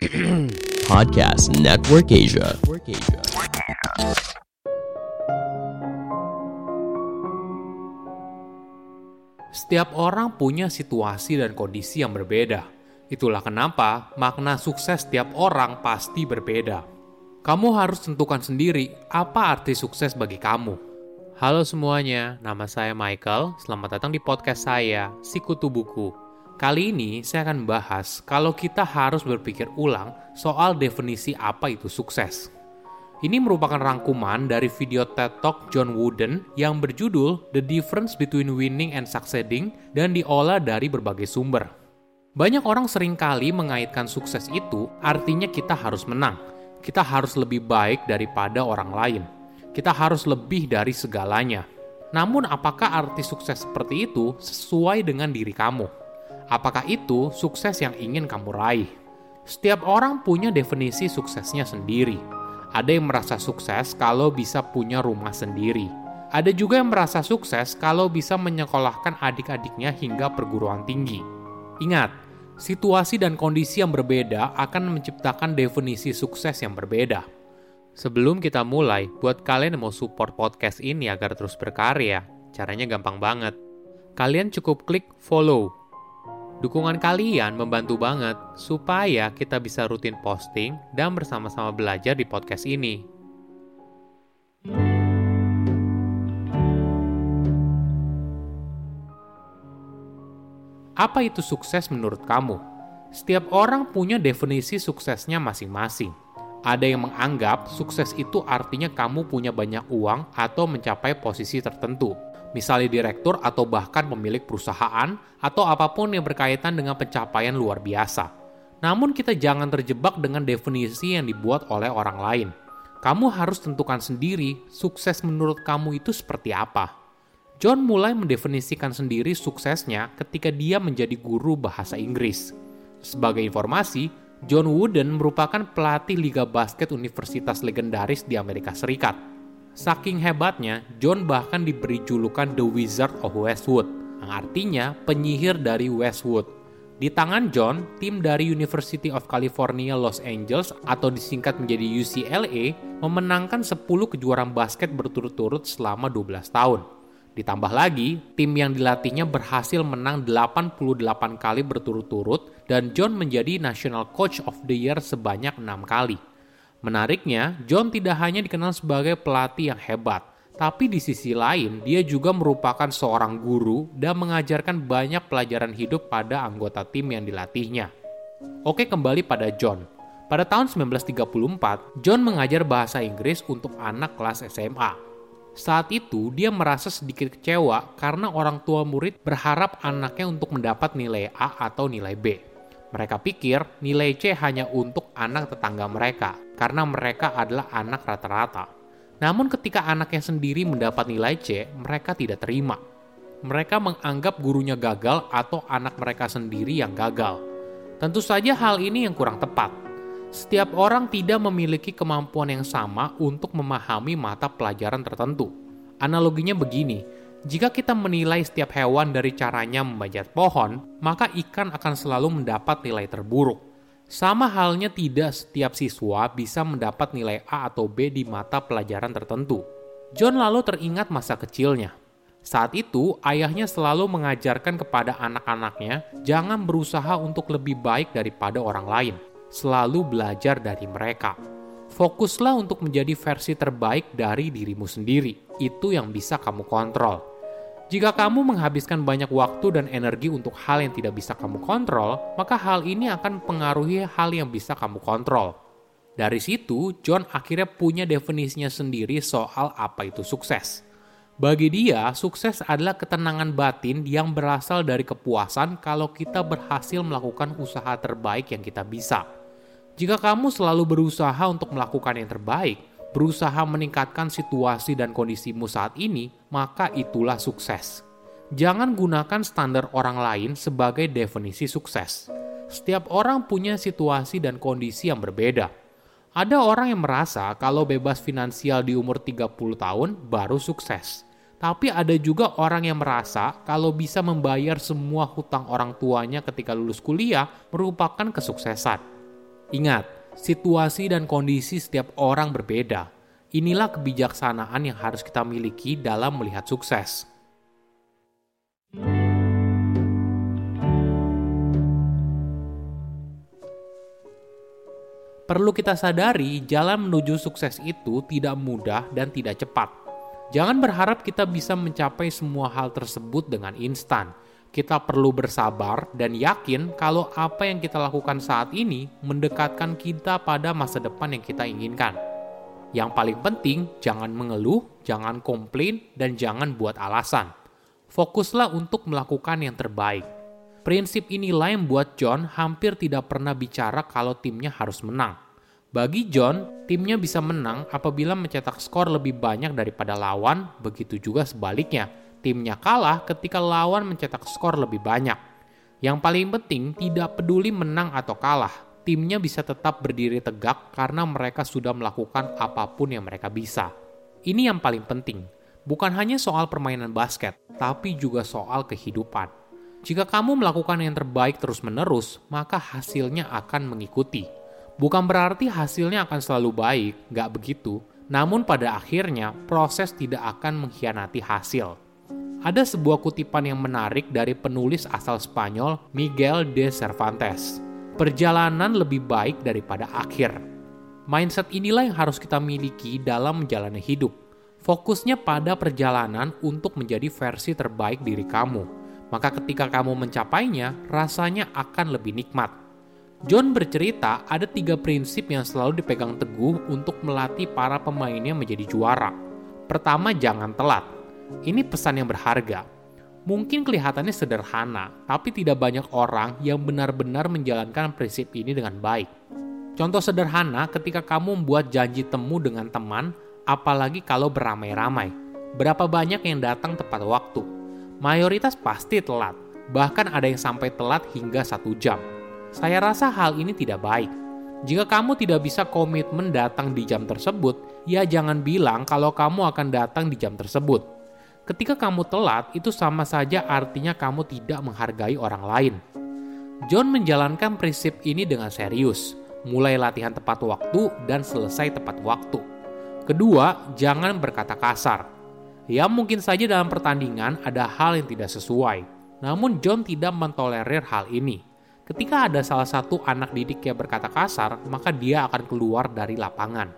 Podcast Network Asia. Setiap orang punya situasi dan kondisi yang berbeda. Itulah kenapa makna sukses setiap orang pasti berbeda. Kamu harus tentukan sendiri apa arti sukses bagi kamu. Halo semuanya, nama saya Michael. Selamat datang di podcast saya, Sikutu Buku. Kali ini saya akan membahas kalau kita harus berpikir ulang soal definisi apa itu sukses. Ini merupakan rangkuman dari video TED Talk John Wooden yang berjudul The Difference Between Winning and Succeeding dan diolah dari berbagai sumber. Banyak orang sering kali mengaitkan sukses itu artinya kita harus menang. Kita harus lebih baik daripada orang lain. Kita harus lebih dari segalanya. Namun apakah arti sukses seperti itu sesuai dengan diri kamu? Apakah itu sukses yang ingin kamu raih? Setiap orang punya definisi suksesnya sendiri ada yang merasa sukses kalau bisa punya rumah sendiri. Ada juga yang merasa sukses kalau bisa menyekolahkan adik-adiknya hingga perguruan tinggi. Ingat, situasi dan kondisi yang berbeda akan menciptakan definisi sukses yang berbeda. Sebelum kita mulai, buat kalian yang mau support podcast ini agar terus berkarya, caranya gampang banget. Kalian cukup klik follow Dukungan kalian membantu banget supaya kita bisa rutin posting dan bersama-sama belajar di podcast ini. Apa itu sukses menurut kamu? Setiap orang punya definisi suksesnya masing-masing. Ada yang menganggap sukses itu artinya kamu punya banyak uang atau mencapai posisi tertentu misalnya direktur atau bahkan pemilik perusahaan atau apa pun yang berkaitan dengan pencapaian luar biasa. Namun kita jangan terjebak dengan definisi yang dibuat oleh orang lain. Kamu harus tentukan sendiri sukses menurut kamu itu seperti apa. John mulai mendefinisikan sendiri suksesnya ketika dia menjadi guru bahasa Inggris. Sebagai informasi, John Wooden merupakan pelatih liga basket universitas legendaris di Amerika Serikat Saking hebatnya, John bahkan diberi julukan The Wizard of Westwood, yang artinya penyihir dari Westwood. Di tangan John, tim dari University of California Los Angeles atau disingkat menjadi UCLA memenangkan 10 kejuaraan basket berturut-turut selama 12 tahun. Ditambah lagi, tim yang dilatihnya berhasil menang 88 kali berturut-turut dan John menjadi National Coach of the Year sebanyak 6 kali. Menariknya, John tidak hanya dikenal sebagai pelatih yang hebat, tapi di sisi lain dia juga merupakan seorang guru dan mengajarkan banyak pelajaran hidup pada anggota tim yang dilatihnya. Oke, kembali pada John. Pada tahun 1934, John mengajar bahasa Inggris untuk anak kelas SMA. Saat itu, dia merasa sedikit kecewa karena orang tua murid berharap anaknya untuk mendapat nilai A atau nilai B. Mereka pikir nilai C hanya untuk anak tetangga mereka, karena mereka adalah anak rata-rata. Namun ketika anaknya sendiri mendapat nilai C, mereka tidak terima. Mereka menganggap gurunya gagal atau anak mereka sendiri yang gagal. Tentu saja hal ini yang kurang tepat. Setiap orang tidak memiliki kemampuan yang sama untuk memahami mata pelajaran tertentu. Analoginya begini, jika kita menilai setiap hewan dari caranya memanjat pohon, maka ikan akan selalu mendapat nilai terburuk. Sama halnya tidak setiap siswa bisa mendapat nilai A atau B di mata pelajaran tertentu. John lalu teringat masa kecilnya. Saat itu, ayahnya selalu mengajarkan kepada anak-anaknya jangan berusaha untuk lebih baik daripada orang lain. Selalu belajar dari mereka. Fokuslah untuk menjadi versi terbaik dari dirimu sendiri. Itu yang bisa kamu kontrol. Jika kamu menghabiskan banyak waktu dan energi untuk hal yang tidak bisa kamu kontrol, maka hal ini akan mempengaruhi hal yang bisa kamu kontrol. Dari situ, John akhirnya punya definisinya sendiri soal apa itu sukses. Bagi dia, sukses adalah ketenangan batin yang berasal dari kepuasan kalau kita berhasil melakukan usaha terbaik yang kita bisa. Jika kamu selalu berusaha untuk melakukan yang terbaik, berusaha meningkatkan situasi dan kondisimu saat ini, maka itulah sukses. Jangan gunakan standar orang lain sebagai definisi sukses. Setiap orang punya situasi dan kondisi yang berbeda. Ada orang yang merasa kalau bebas finansial di umur 30 tahun baru sukses. Tapi ada juga orang yang merasa kalau bisa membayar semua hutang orang tuanya ketika lulus kuliah merupakan kesuksesan. Ingat, situasi dan kondisi setiap orang berbeda. Inilah kebijaksanaan yang harus kita miliki dalam melihat sukses. Perlu kita sadari, jalan menuju sukses itu tidak mudah dan tidak cepat. Jangan berharap kita bisa mencapai semua hal tersebut dengan instan. Kita perlu bersabar dan yakin kalau apa yang kita lakukan saat ini mendekatkan kita pada masa depan yang kita inginkan. Yang paling penting, jangan mengeluh, jangan komplain, dan jangan buat alasan. Fokuslah untuk melakukan yang terbaik Prinsip inilah yang buat John hampir tidak pernah bicara kalau timnya harus menang. Bagi John, timnya bisa menang apabila mencetak skor lebih banyak daripada lawan, begitu juga sebaliknya. Timnya kalah ketika lawan mencetak skor lebih banyak. Yang paling penting, tidak peduli menang atau kalah, timnya bisa tetap berdiri tegak karena mereka sudah melakukan apa pun yang mereka bisa. Ini yang paling penting, bukan hanya soal permainan basket, tapi juga soal kehidupan. Jika kamu melakukan yang terbaik terus-menerus, maka hasilnya akan mengikuti. Bukan berarti hasilnya akan selalu baik, nggak begitu. Namun pada akhirnya, proses tidak akan mengkhianati hasil. Ada sebuah kutipan yang menarik dari penulis asal Spanyol Miguel de Cervantes. Perjalanan lebih baik daripada akhir. Mindset inilah yang harus kita miliki dalam menjalani hidup. Fokusnya pada perjalanan untuk menjadi versi terbaik diri kamu maka ketika kamu mencapainya, rasanya akan lebih nikmat. John bercerita ada tiga prinsip yang selalu dipegang teguh untuk melatih para pemainnya menjadi juara. Pertama, jangan telat. Ini pesan yang berharga. Mungkin kelihatannya sederhana, tapi tidak banyak orang yang benar-benar menjalankan prinsip ini dengan baik. Contoh sederhana ketika kamu membuat janji temu dengan teman, apalagi kalau beramai-ramai. Berapa banyak yang datang tepat waktu? mayoritas pasti telat, bahkan ada yang sampai telat hingga satu jam. Saya rasa hal ini tidak baik. Jika kamu tidak bisa komitmen datang di jam tersebut, ya jangan bilang kalau kamu akan datang di jam tersebut. Ketika kamu telat, itu sama saja artinya kamu tidak menghargai orang lain. John menjalankan prinsip ini dengan serius, mulai latihan tepat waktu dan selesai tepat waktu. Kedua, jangan berkata kasar. Ya mungkin saja dalam pertandingan ada hal yang tidak sesuai. Namun John tidak mentolerir hal ini. Ketika ada salah satu anak didik yang berkata kasar, maka dia akan keluar dari lapangan.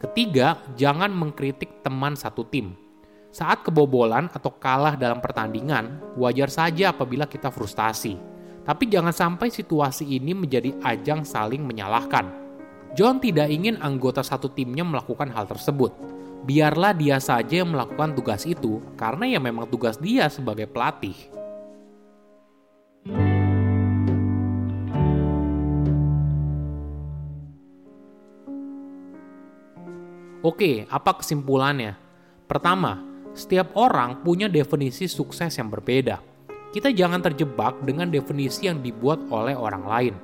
Ketiga, jangan mengkritik teman satu tim. Saat kebobolan atau kalah dalam pertandingan, wajar saja apabila kita frustasi. Tapi jangan sampai situasi ini menjadi ajang saling menyalahkan. John tidak ingin anggota satu timnya melakukan hal tersebut biarlah dia saja yang melakukan tugas itu karena ya memang tugas dia sebagai pelatih. Oke, apa kesimpulannya? Pertama, setiap orang punya definisi sukses yang berbeda. Kita jangan terjebak dengan definisi yang dibuat oleh orang lain.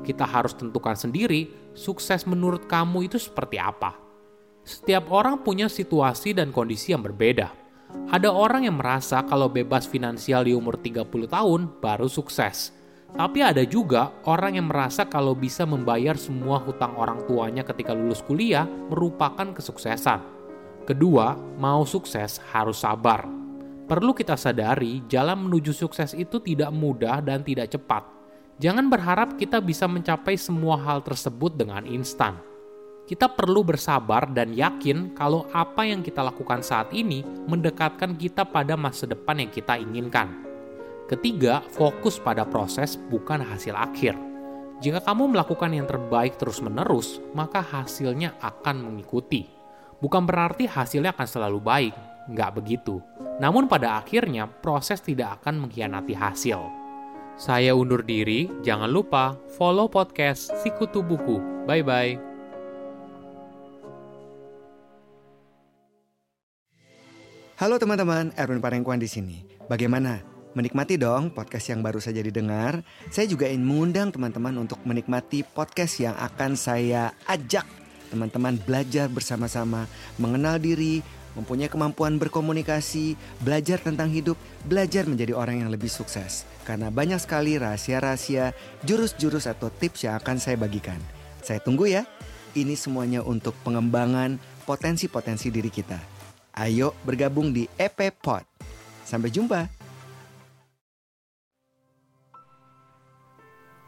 Kita harus tentukan sendiri sukses menurut kamu itu seperti apa. Setiap orang punya situasi dan kondisi yang berbeda. Ada orang yang merasa kalau bebas finansial di umur 30 tahun baru sukses. Tapi ada juga orang yang merasa kalau bisa membayar semua hutang orang tuanya ketika lulus kuliah merupakan kesuksesan. Kedua, mau sukses harus sabar. Perlu kita sadari, jalan menuju sukses itu tidak mudah dan tidak cepat. Jangan berharap kita bisa mencapai semua hal tersebut dengan instan kita perlu bersabar dan yakin kalau apa yang kita lakukan saat ini mendekatkan kita pada masa depan yang kita inginkan. Ketiga, fokus pada proses bukan hasil akhir. Jika kamu melakukan yang terbaik terus-menerus, maka hasilnya akan mengikuti. Bukan berarti hasilnya akan selalu baik, nggak begitu. Namun pada akhirnya, proses tidak akan mengkhianati hasil. Saya undur diri, jangan lupa follow podcast Sikutu Buku. Bye-bye. Halo teman-teman, Erwin Parengkuan di sini. Bagaimana? Menikmati dong podcast yang baru saja didengar. Saya juga ingin mengundang teman-teman untuk menikmati podcast yang akan saya ajak teman-teman belajar bersama-sama, mengenal diri, mempunyai kemampuan berkomunikasi, belajar tentang hidup, belajar menjadi orang yang lebih sukses. Karena banyak sekali rahasia-rahasia, jurus-jurus atau tips yang akan saya bagikan. Saya tunggu ya. Ini semuanya untuk pengembangan potensi-potensi diri kita. Ayo bergabung di EP Pod. Sampai jumpa.